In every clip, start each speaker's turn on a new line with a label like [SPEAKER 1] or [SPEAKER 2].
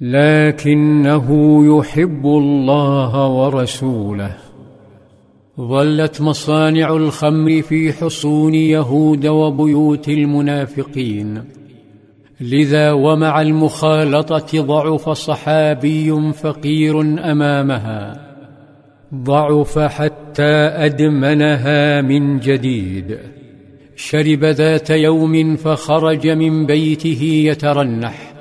[SPEAKER 1] لكنه يحب الله ورسوله. ظلت مصانع الخمر في حصون يهود وبيوت المنافقين. لذا ومع المخالطة ضعف صحابي فقير أمامها. ضعف حتى أدمنها من جديد. شرب ذات يوم فخرج من بيته يترنح.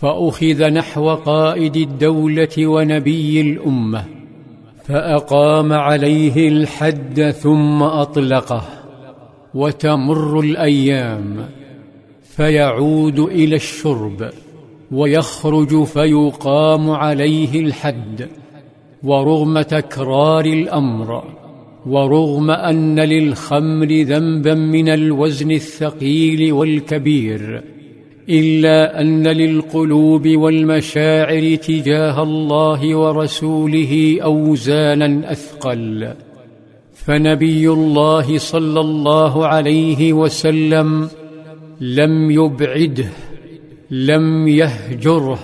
[SPEAKER 1] فأخذ نحو قائد الدولة ونبي الأمة فأقام عليه الحد ثم أطلقه وتمر الأيام فيعود إلى الشرب ويخرج فيقام عليه الحد ورغم تكرار الأمر ورغم أن للخمر ذنبا من الوزن الثقيل والكبير إلا أن للقلوب والمشاعر تجاه الله ورسوله أوزانا أثقل. فنبي الله صلى الله عليه وسلم لم يبعده لم يهجره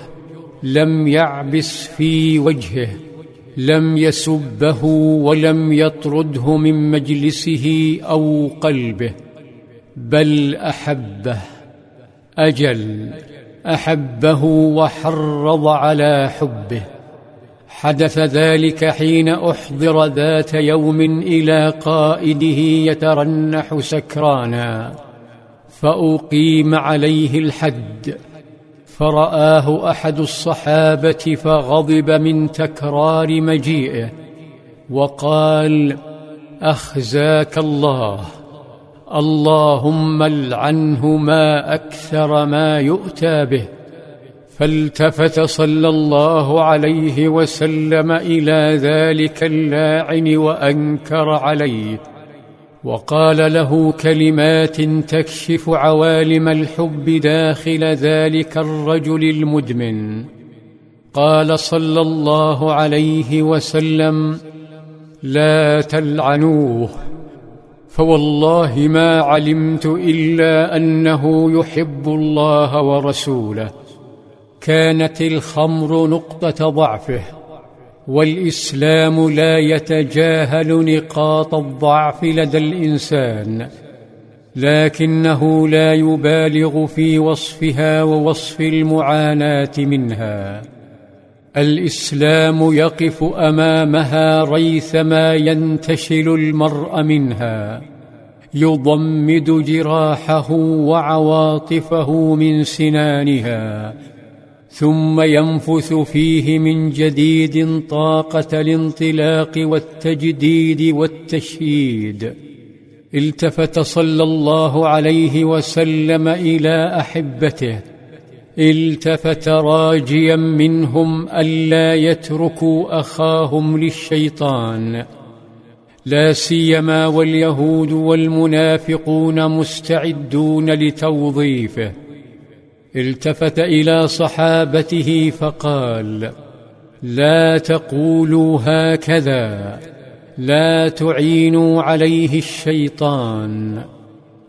[SPEAKER 1] لم يعبس في وجهه لم يسبه ولم يطرده من مجلسه أو قلبه بل أحبه. أجل أحبه وحرض على حبه. حدث ذلك حين أحضر ذات يوم إلى قائده يترنح سكرانا فأقيم عليه الحد. فرآه أحد الصحابة فغضب من تكرار مجيئه وقال أخزاك الله. اللهم العنه ما أكثر ما يؤتى به. فالتفت صلى الله عليه وسلم إلى ذلك اللاعن وأنكر عليه. وقال له كلمات تكشف عوالم الحب داخل ذلك الرجل المدمن. قال صلى الله عليه وسلم لا تلعنوه. فوالله ما علمت إلا أنه يحب الله ورسوله. كانت الخمر نقطة ضعفه والإسلام لا يتجاهل نقاط الضعف لدى الإنسان لكنه لا يبالغ في وصفها ووصف المعاناة منها. الإسلام يقف أمامها ريثما ينتشل المرء منها يضمد جراحه وعواطفه من سنانها ثم ينفث فيه من جديد طاقة الانطلاق والتجديد والتشييد. التفت صلى الله عليه وسلم إلى أحبته التفت راجيا منهم ألا يتركوا أخاهم للشيطان. لا سيما واليهود والمنافقون مستعدون لتوظيفه. التفت إلى صحابته فقال لا تقولوا هكذا. لا تعينوا عليه الشيطان.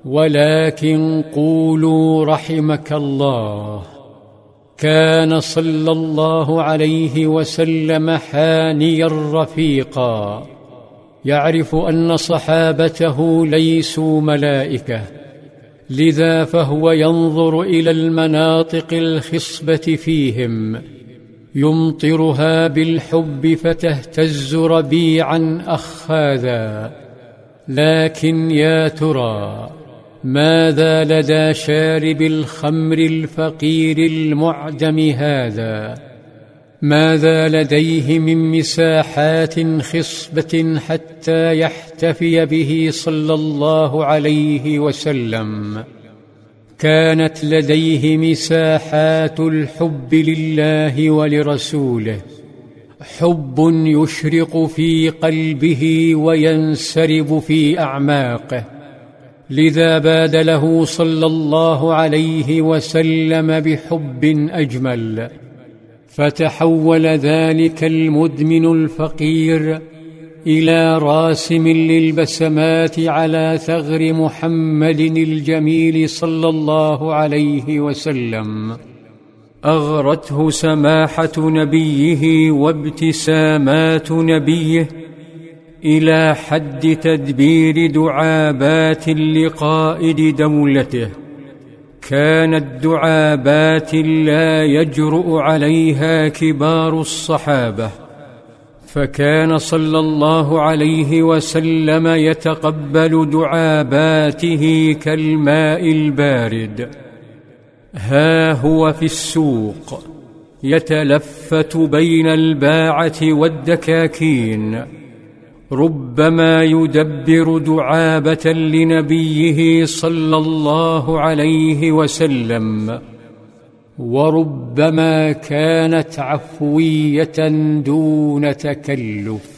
[SPEAKER 1] ولكن قولوا رحمك الله. كان صلى الله عليه وسلم حانيا رفيقا. يعرف أن صحابته ليسوا ملائكة. لذا فهو ينظر إلى المناطق الخصبة فيهم. يمطرها بالحب فتهتز ربيعا أخاذا. لكن يا ترى ماذا لدى شارب الخمر الفقير المعدم هذا؟ ماذا لديه من مساحات خصبة حتى يحتفي به صلى الله عليه وسلم؟ كانت لديه مساحات الحب لله ولرسوله حب يشرق في قلبه وينسرب في أعماقه. لذا باد له صلى الله عليه وسلم بحب أجمل. فتحول ذلك المدمن الفقير إلى راسم للبسمات على ثغر محمد الجميل صلى الله عليه وسلم. أغرته سماحة نبيه وابتسامات نبيه إلى حد تدبير دعابات لقائد دولته. كانت دعابات لا يجرؤ عليها كبار الصحابة. فكان صلى الله عليه وسلم يتقبل دعاباته كالماء البارد. ها هو في السوق. يتلفت بين الباعة والدكاكين. ربما يدبر دعابة لنبيه صلى الله عليه وسلم وربما كانت عفوية دون تكلف.